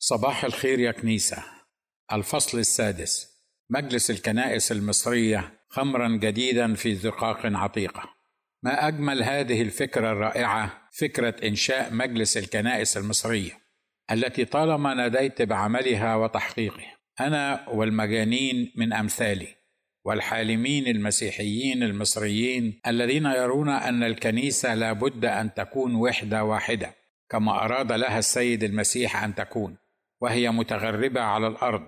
صباح الخير يا كنيسة. الفصل السادس. مجلس الكنائس المصرية خمرا جديدا في زقاق عتيقة ما أجمل هذه الفكرة الرائعة فكرة إنشاء مجلس الكنائس المصرية التي طالما ناديت بعملها وتحقيقه. أنا والمجانين من أمثالي والحالمين المسيحيين المصريين الذين يرون أن الكنيسة لا بد أن تكون وحدة واحدة كما أراد لها السيد المسيح أن تكون. وهي متغربة على الأرض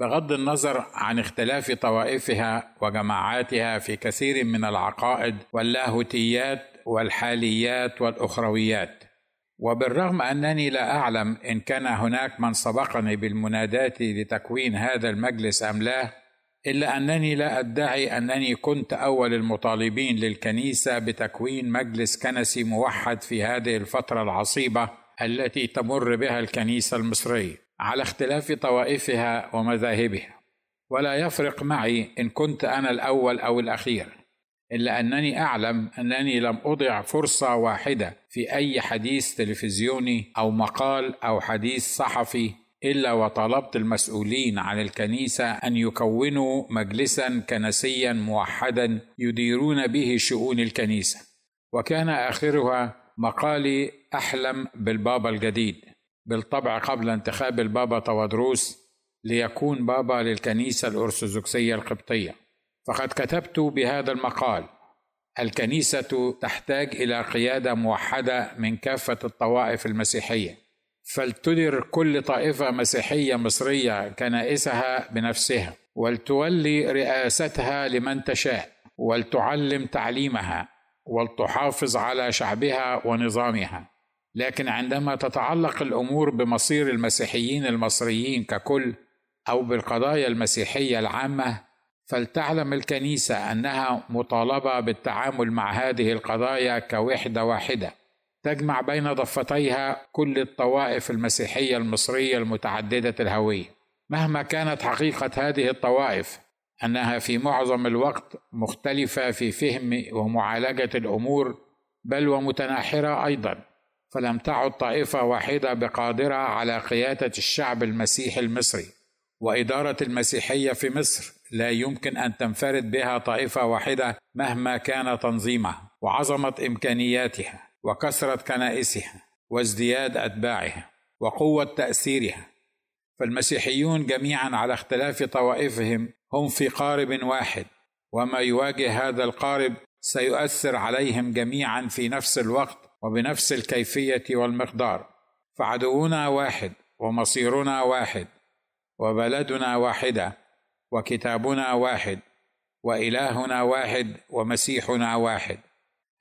بغض النظر عن اختلاف طوائفها وجماعاتها في كثير من العقائد واللاهوتيات والحاليات والأخرويات. وبالرغم أنني لا أعلم إن كان هناك من سبقني بالمناداة لتكوين هذا المجلس أم لا إلا أنني لا أدعي أنني كنت أول المطالبين للكنيسة بتكوين مجلس كنسي موحد في هذه الفترة العصيبة التي تمر بها الكنيسة المصرية. على اختلاف طوائفها ومذاهبها. ولا يفرق معي إن كنت أنا الأول أو الأخير إلا أنني أعلم أنني لم أضع فرصة واحدة في أي حديث تلفزيوني أو مقال أو حديث صحفي إلا وطلبت المسؤولين عن الكنيسة أن يكونوا مجلسا كنسيا موحدا يديرون به شؤون الكنيسة. وكان آخرها مقالي أحلم بالبابا الجديد. بالطبع قبل انتخاب البابا توادروس ليكون بابا للكنيسة الأرثوذكسية القبطية. فقد كتبت بهذا المقال الكنيسة تحتاج إلى قيادة موحدة من كافة الطوائف المسيحية. فلتدر كل طائفة مسيحية مصرية كنائسها بنفسها ولتولي رئاستها لمن تشاء ولتعلم تعليمها ولتحافظ على شعبها ونظامها. لكن عندما تتعلق الأمور بمصير المسيحيين المصريين ككل أو بالقضايا المسيحية العامة فلتعلم الكنيسة أنها مطالبة بالتعامل مع هذه القضايا كوحدة واحدة تجمع بين ضفتيها كل الطوائف المسيحية المصرية المتعددة الهوية. مهما كانت حقيقة هذه الطوائف أنها في معظم الوقت مختلفة في فهم ومعالجة الأمور بل ومتناحرة أيضا. فلم تعد طائفة واحدة بقادرة على قيادة الشعب المسيحي المصري وإدارة المسيحية في مصر. لا يمكن أن تنفرد بها طائفة واحدة مهما كان تنظيمها وعظمة إمكانياتها وكثره كنائسها وازدياد أتباعها وقوة تأثيرها. فالمسيحيون جميعا على اختلاف طوائفهم هم في قارب واحد وما يواجه هذا القارب سيؤثر عليهم جميعا في نفس الوقت وبنفس الكيفية والمقدار. فعدونا واحد ومصيرنا واحد وبلدنا واحدة وكتابنا واحد وإلهنا واحد ومسيحنا واحد.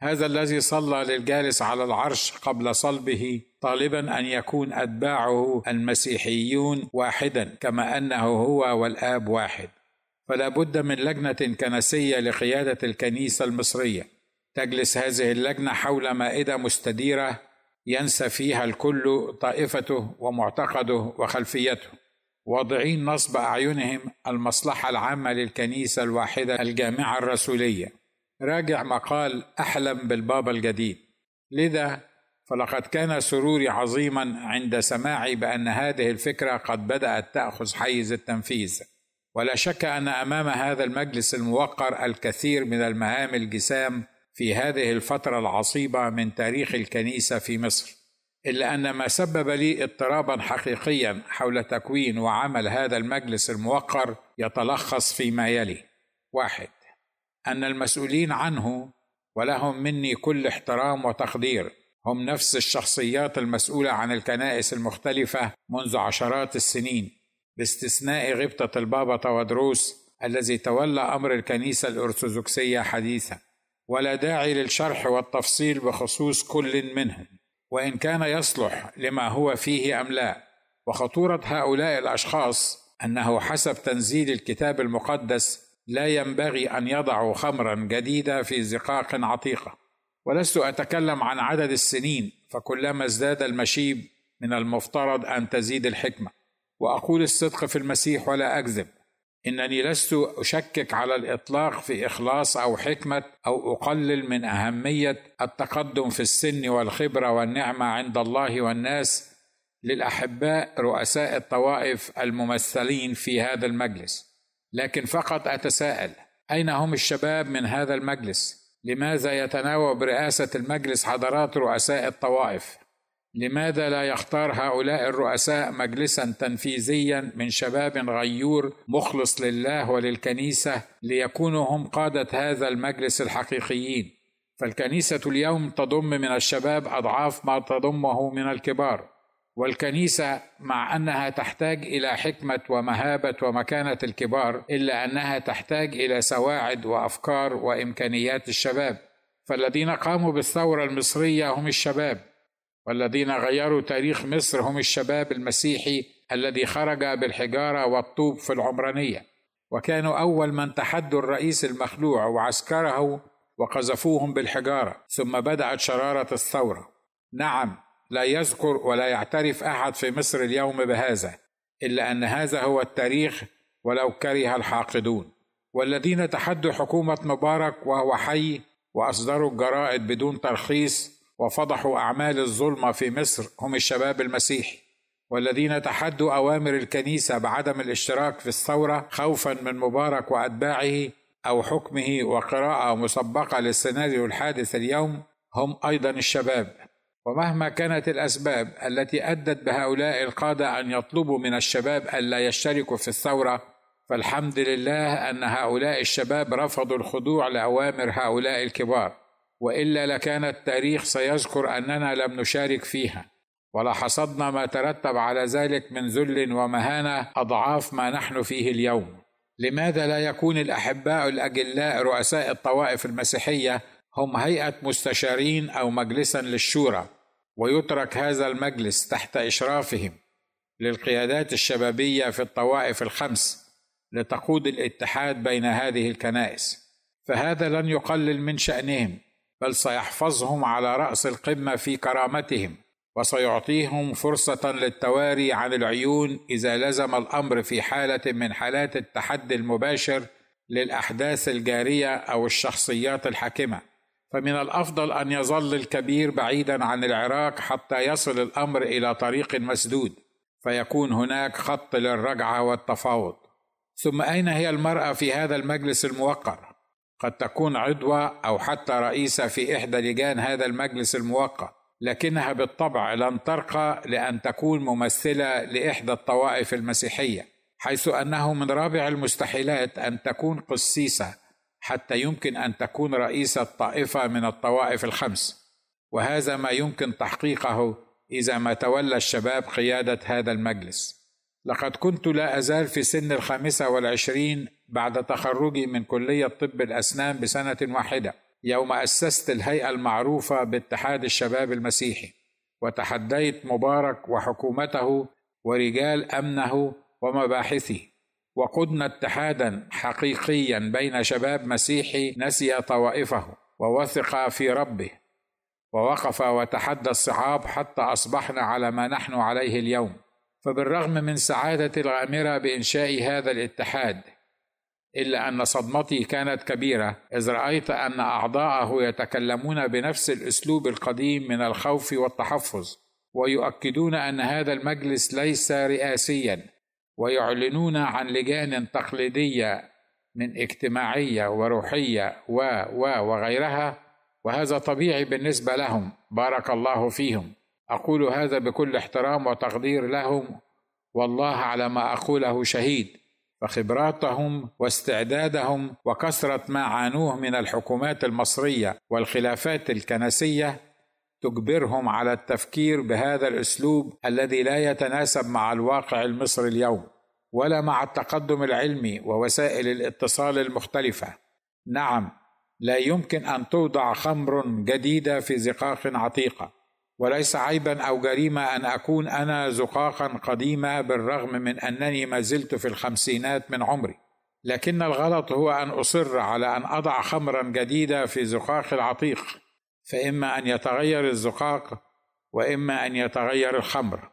هذا الذي صلى للجالس على العرش قبل صلبه طالبا أن يكون أتباعه المسيحيون واحدا كما أنه هو والآب واحد. فلا بد من لجنة كنسية لقيادة الكنيسة المصرية. تجلس هذه اللجنة حول مائدة مستديرة ينسى فيها الكل طائفته ومعتقده وخلفيته واضعين نصب أعينهم المصلحة العامة للكنيسة الواحدة الجامعة الرسولية. راجع مقال أحلم بالبابا الجديد. لذا فلقد كان سروري عظيما عند سماعي بأن هذه الفكرة قد بدأت تأخذ حيز التنفيذ. ولا شك أن أمام هذا المجلس الموقر الكثير من المهام الجسام في هذه الفترة العصيبة من تاريخ الكنيسة في مصر إلا أن ما سبب لي اضطرابا حقيقيا حول تكوين وعمل هذا المجلس الموقر يتلخص فيما يلي. واحد أن المسؤولين عنه ولهم مني كل احترام وتقدير. هم نفس الشخصيات المسؤولة عن الكنائس المختلفة منذ عشرات السنين. باستثناء غبطة البابا توادروس الذي تولى أمر الكنيسة الأرثوذكسية حديثا. ولا داعي للشرح والتفصيل بخصوص كل منهم وإن كان يصلح لما هو فيه أم لا. وخطورة هؤلاء الأشخاص أنه حسب تنزيل الكتاب المقدس لا ينبغي أن يضعوا خمرا جديده في زقاق عتيقة. ولست أتكلم عن عدد السنين فكلما ازداد المشيب من المفترض أن تزيد الحكمة. وأقول الصدق في المسيح ولا أكذب. إنني لست أشكك على الإطلاق في إخلاص أو حكمة أو أقلل من أهمية التقدم في السن والخبرة والنعمة عند الله والناس للأحباء رؤساء الطوائف الممثلين في هذا المجلس. لكن فقط أتساءل أين هم الشباب من هذا المجلس؟ لماذا يتناوب برئاسه المجلس حضرات رؤساء الطوائف؟ لماذا لا يختار هؤلاء الرؤساء مجلسا تنفيذيا من شباب غيور مخلص لله وللكنيسة ليكونوا هم قادة هذا المجلس الحقيقيين؟ فالكنيسة اليوم تضم من الشباب أضعاف ما تضمه من الكبار والكنيسة مع أنها تحتاج إلى حكمة ومهابة ومكانة الكبار إلا أنها تحتاج إلى سواعد وأفكار وإمكانيات الشباب. فالذين قاموا بالثورة المصرية هم الشباب. والذين غيروا تاريخ مصر هم الشباب المسيحي الذي خرج بالحجارة والطوب في العمرانية وكانوا أول من تحدوا الرئيس المخلوع وعسكره وقذفوهم بالحجارة ثم بدأت شرارة الثورة. نعم لا يذكر ولا يعترف أحد في مصر اليوم بهذا إلا أن هذا هو التاريخ ولو كره الحاقدون. والذين تحدوا حكومة مبارك وهو حي وأصدروا الجرائد بدون ترخيص وفضحوا أعمال الظلمه في مصر هم الشباب المسيحي والذين تحدوا أوامر الكنيسة بعدم الاشتراك في الثورة خوفا من مبارك وأتباعه أو حكمه وقراءة مسبقة للسيناريو الحادث اليوم هم أيضا الشباب. ومهما كانت الأسباب التي أدت بهؤلاء القادة أن يطلبوا من الشباب الا يشتركوا في الثورة فالحمد لله أن هؤلاء الشباب رفضوا الخضوع لأوامر هؤلاء الكبار. وإلا لكان التاريخ سيذكر أننا لم نشارك فيها. ولحصدنا ما ترتب على ذلك من ذل ومهانة أضعاف ما نحن فيه اليوم. لماذا لا يكون الأحباء الأجلاء رؤساء الطوائف المسيحية هم هيئة مستشارين أو مجلسا للشورى؟ ويترك هذا المجلس تحت إشرافهم للقيادات الشبابية في الطوائف الخمس لتقود الاتحاد بين هذه الكنائس. فهذا لن يقلل من شأنهم. بل سيحفظهم على رأس القمة في كرامتهم وسيعطيهم فرصة للتواري عن العيون إذا لزم الأمر في حالة من حالات التحدي المباشر للأحداث الجارية أو الشخصيات الحاكمة. فمن الأفضل أن يظل الكبير بعيدا عن العراق حتى يصل الأمر إلى طريق مسدود فيكون هناك خط للرجعة والتفاوض. ثم أين هي المرأة في هذا المجلس الموقر؟ قد تكون عضوة أو حتى رئيسة في إحدى لجان هذا المجلس الموقر لكنها بالطبع لن ترقى لأن تكون ممثلة لإحدى الطوائف المسيحية حيث أنه من رابع المستحيلات أن تكون قسيسة حتى يمكن أن تكون رئيسة طائفة من الطوائف الخمس. وهذا ما يمكن تحقيقه إذا ما تولى الشباب قيادة هذا المجلس. لقد كنت لا أزال في سن الخامسة والعشرين بعد تخرجي من كلية طب الأسنان بسنة واحدة يوم أسست الهيئة المعروفة باتحاد الشباب المسيحي وتحديت مبارك وحكومته ورجال أمنه ومباحثه وقدنا اتحادا حقيقيا بين شباب مسيحي نسي طوائفه ووثق في ربه ووقف وتحدى الصعاب حتى أصبحنا على ما نحن عليه اليوم. فبالرغم من سعادتي الغامره بإنشاء هذا الاتحاد إلا أن صدمتي كانت كبيرة إذ رأيت أن أعضاءه يتكلمون بنفس الأسلوب القديم من الخوف والتحفظ ويؤكدون أن هذا المجلس ليس رئاسيا ويعلنون عن لجان تقليدية من اجتماعية وروحية و و وغيرها وهذا طبيعي بالنسبة لهم. بارك الله فيهم. أقول هذا بكل احترام وتقدير لهم والله على ما أقوله شهيد. فخبراتهم واستعدادهم وكثرة ما عانوه من الحكومات المصرية والخلافات الكنسية تجبرهم على التفكير بهذا الأسلوب الذي لا يتناسب مع الواقع المصري اليوم ولا مع التقدم العلمي ووسائل الاتصال المختلفة. نعم لا يمكن أن توضع خمر جديدة في زقاق عتيقة. وليس عيبا أو جريمة أن أكون أنا زقاقا قديمة بالرغم من أنني ما زلت في الخمسينات من عمري. لكن الغلط هو أن أصر على أن أضع خمرا جديدة في زقاق العتيق فإما أن يتغير الزقاق وإما أن يتغير الخمر.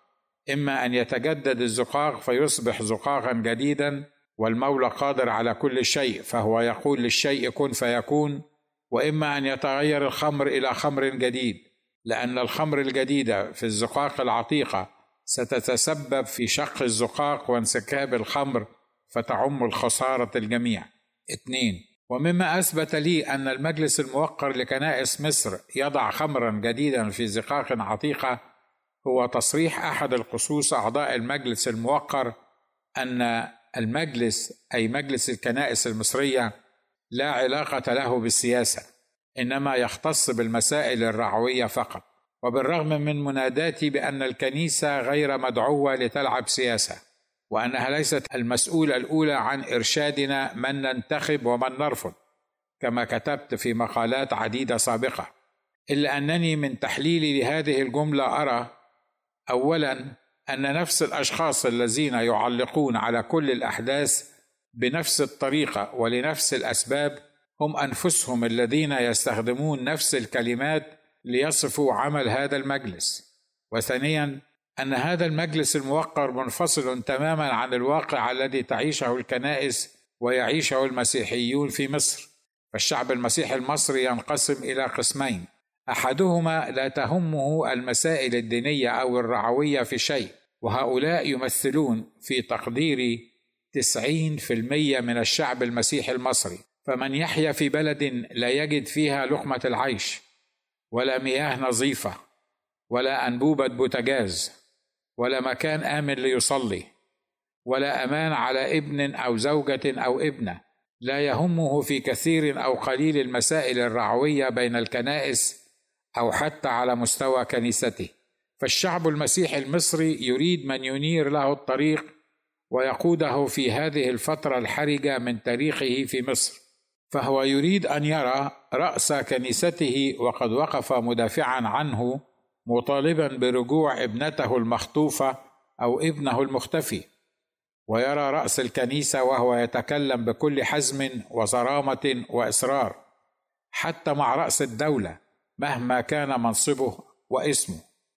إما أن يتجدد الزقاق فيصبح زقاقا جديدا والمولى قادر على كل شيء فهو يقول للشيء كن فيكون. وإما أن يتغير الخمر إلى خمر جديد. لأن الخمر الجديده في الزقاق العتيقة ستتسبب في شق الزقاق وانسكاب الخمر فتعم الخسارة الجميع. اثنين ومما أثبت لي أن المجلس الموقر لكنائس مصر يضع خمرا جديدا في زقاق عتيقة هو تصريح أحد القصوص أعضاء المجلس الموقر أن المجلس أي مجلس الكنائس المصرية لا علاقة له بالسياسة إنما يختص بالمسائل الرعوية فقط وبالرغم من مناداتي بأن الكنيسة غير مدعوة لتلعب سياسة وأنها ليست المسؤولة الأولى عن إرشادنا من ننتخب ومن نرفض كما كتبت في مقالات عديدة سابقة. إلا أنني من تحليلي لهذه الجملة أرى اولا أن نفس الأشخاص الذين يعلقون على كل الأحداث بنفس الطريقة ولنفس الأسباب هم أنفسهم الذين يستخدمون نفس الكلمات ليصفوا عمل هذا المجلس. وثانيا أن هذا المجلس الموقر منفصل تماما عن الواقع الذي تعيشه الكنائس ويعيشه المسيحيون في مصر. فالشعب المسيحي المصري ينقسم إلى قسمين. أحدهما لا تهمه المسائل الدينية أو الرعوية في شيء وهؤلاء يمثلون في تقديري تسعين في المية من الشعب المسيحي المصري. فمن يحيا في بلد لا يجد فيها لقمة العيش ولا مياه نظيفة ولا أنبوبة بوتجاز ولا مكان آمن ليصلي ولا أمان على ابن أو زوجة أو ابنة لا يهمه في كثير أو قليل المسائل الرعوية بين الكنائس أو حتى على مستوى كنيسته. فالشعب المسيحي المصري يريد من ينير له الطريق ويقوده في هذه الفترة الحرجة من تاريخه في مصر. فهو يريد أن يرى رأس كنيسته وقد وقف مدافعا عنه مطالبا برجوع ابنته المخطوفة أو ابنه المختفي ويرى رأس الكنيسة وهو يتكلم بكل حزم وصرامة وإصرار حتى مع رأس الدولة مهما كان منصبه واسمه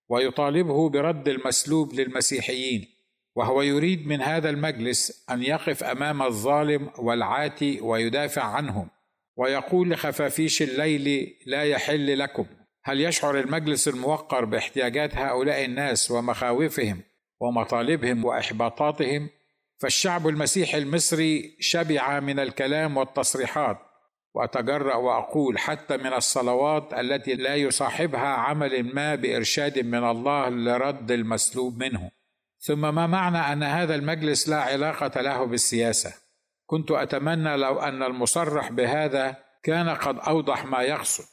ويطالبه برد المسلوب للمسيحيين. وهو يريد من هذا المجلس أن يقف أمام الظالم والعاتي ويدافع عنهم ويقول لخفافيش الليل لا يحل لكم هل يشعر المجلس الموقر باحتياجات هؤلاء الناس ومخاوفهم ومطالبهم وإحباطاتهم؟ فالشعب المسيحي المصري شبع من الكلام والتصريحات وأتجرأ وأقول حتى من الصلوات التي لا يصاحبها عمل ما بإرشاد من الله لرد المسلوب منه. ثم ما معنى أن هذا المجلس لا علاقة له بالسياسة؟ كنت أتمنى لو أن المصرح بهذا كان قد أوضح ما يقصد.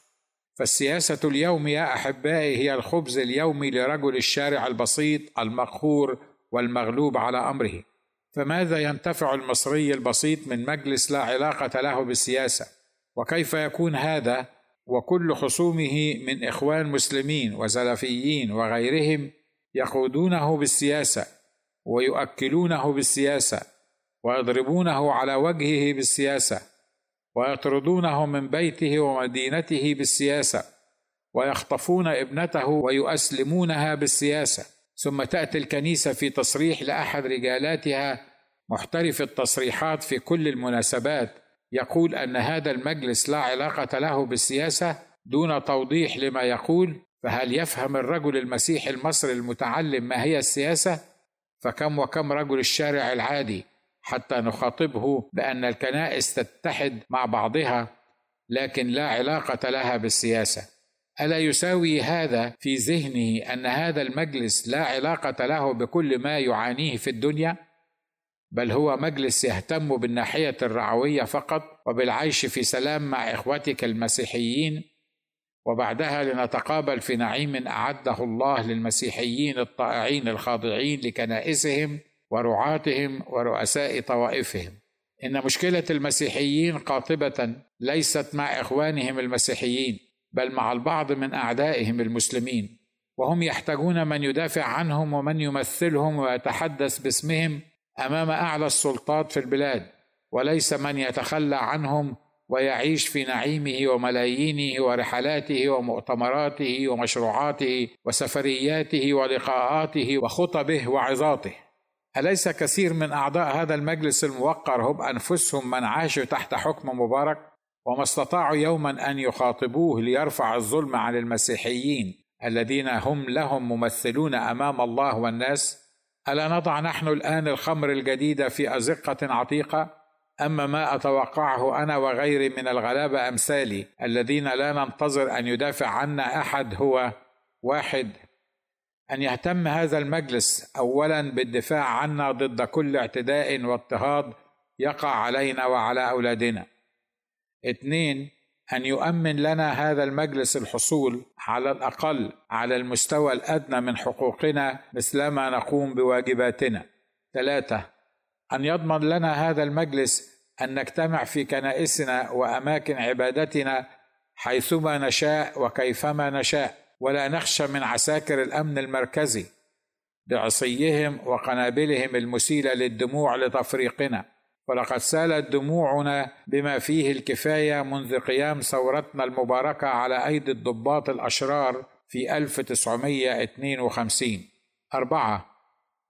فالسياسة اليوم يا أحبائي هي الخبز اليومي لرجل الشارع البسيط المقهور والمغلوب على أمره. فماذا ينتفع المصري البسيط من مجلس لا علاقة له بالسياسة؟ وكيف يكون هذا؟ وكل خصومه من إخوان مسلمين وزلفيين وغيرهم يقودونه بالسياسة ويؤكلونه بالسياسة ويضربونه على وجهه بالسياسة ويطردونه من بيته ومدينته بالسياسة ويخطفون ابنته ويؤسلمونها بالسياسة. ثم تأتي الكنيسة في تصريح لأحد رجالاتها محترف التصريحات في كل المناسبات يقول أن هذا المجلس لا علاقة له بالسياسة دون توضيح لما يقول فهل يفهم الرجل المسيحي المصري المتعلم ما هي السياسة؟ فكم وكم رجل الشارع العادي حتى نخاطبه بأن الكنائس تتحد مع بعضها لكن لا علاقة لها بالسياسة. ألا يساوي هذا في ذهنه أن هذا المجلس لا علاقة له بكل ما يعانيه في الدنيا؟ بل هو مجلس يهتم بالناحية الرعوية فقط وبالعيش في سلام مع إخوتك المسيحيين وبعدها لنتقابل في نعيم أعده الله للمسيحيين الطائعين الخاضعين لكنائسهم ورعاتهم ورؤساء طوائفهم. إن مشكلة المسيحيين قاطبة ليست مع إخوانهم المسيحيين بل مع البعض من أعدائهم المسلمين. وهم يحتاجون من يدافع عنهم ومن يمثلهم ويتحدث باسمهم أمام أعلى السلطات في البلاد وليس من يتخلى عنهم ويعيش في نعيمه وملايينه ورحلاته ومؤتمراته ومشروعاته وسفرياته ولقاءاته وخطبه وعظاته. أليس كثير من أعضاء هذا المجلس الموقر هم أنفسهم من عاشوا تحت حكم مبارك وما استطاعوا يوما أن يخاطبوه ليرفع الظلم عن المسيحيين الذين هم لهم ممثلون أمام الله والناس؟ ألا نضع نحن الآن الخمر الجديده في أزقة عتيقة؟ أما ما أتوقعه أنا وغيري من الغلابة أمثالي الذين لا ننتظر أن يدافع عنا أحد هو واحد. أن يهتم هذا المجلس اولا بالدفاع عنا ضد كل اعتداء واضطهاد يقع علينا وعلى أولادنا. اثنين أن يؤمن لنا هذا المجلس الحصول على الأقل على المستوى الأدنى من حقوقنا مثلما نقوم بواجباتنا. ثلاثة أن يضمن لنا هذا المجلس أن نجتمع في كنائسنا وأماكن عبادتنا حيثما نشاء وكيفما نشاء ولا نخشى من عساكر الأمن المركزي بعصيهم وقنابلهم المسيلة للدموع لتفريقنا. ولقد سالت دموعنا بما فيه الكفاية منذ قيام ثورتنا المباركة على أيدي الضباط الأشرار في 1952 أربعة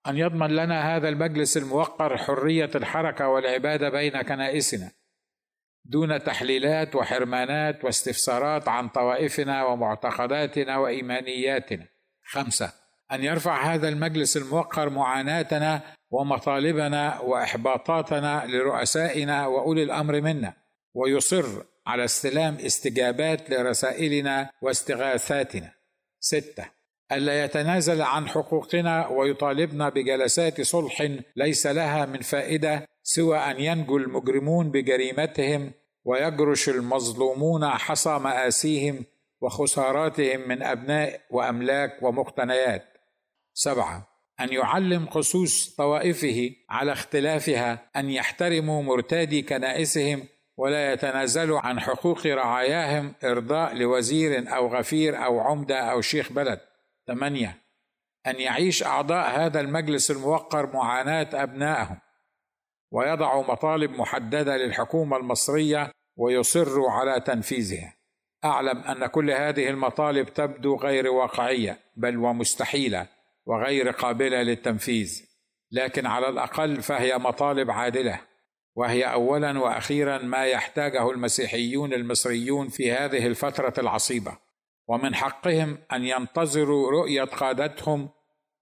أن يضمن لنا هذا المجلس الموقر حرية الحركة والعبادة بين كنائسنا دون تحليلات وحرمانات واستفسارات عن طوائفنا ومعتقداتنا وإيمانياتنا. خمسة أن يرفع هذا المجلس الموقر معاناتنا ومطالبنا وإحباطاتنا لرؤسائنا وأولي الأمر منا ويصر على استلام استجابات لرسائلنا واستغاثاتنا. ستة ألا يتنازل عن حقوقنا ويطالبنا بجلسات صلح ليس لها من فائدة سوى أن ينجو المجرمون بجريمتهم ويجرش المظلومون حصى مآسيهم وخساراتهم من أبناء وأملاك ومقتنيات. سبعة أن يعلم خصوص طوائفه على اختلافها أن يحترموا مرتادي كنائسهم ولا يتنازلوا عن حقوق رعاياهم إرضاء لوزير أو غفير أو عمدة أو شيخ بلد. ثمانية أن يعيش أعضاء هذا المجلس الموقر معاناة أبنائهم ويضعوا مطالب محددة للحكومة المصرية ويصروا على تنفيذها. أعلم أن كل هذه المطالب تبدو غير واقعية بل ومستحيلة وغير قابلة للتنفيذ. لكن على الأقل فهي مطالب عادلة وهي أولا وأخيرا ما يحتاجه المسيحيون المصريون في هذه الفترة العصيبة. ومن حقهم أن ينتظروا رؤية قادتهم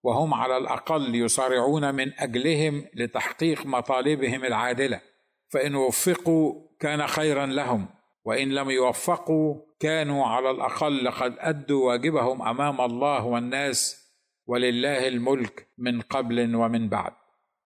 وهم على الأقل يصارعون من أجلهم لتحقيق مطالبهم العادلة. فإن وفقوا كان خيرا لهم وإن لم يوفقوا كانوا على الأقل قد أدوا واجبهم أمام الله والناس ولله الملك من قبل ومن بعد.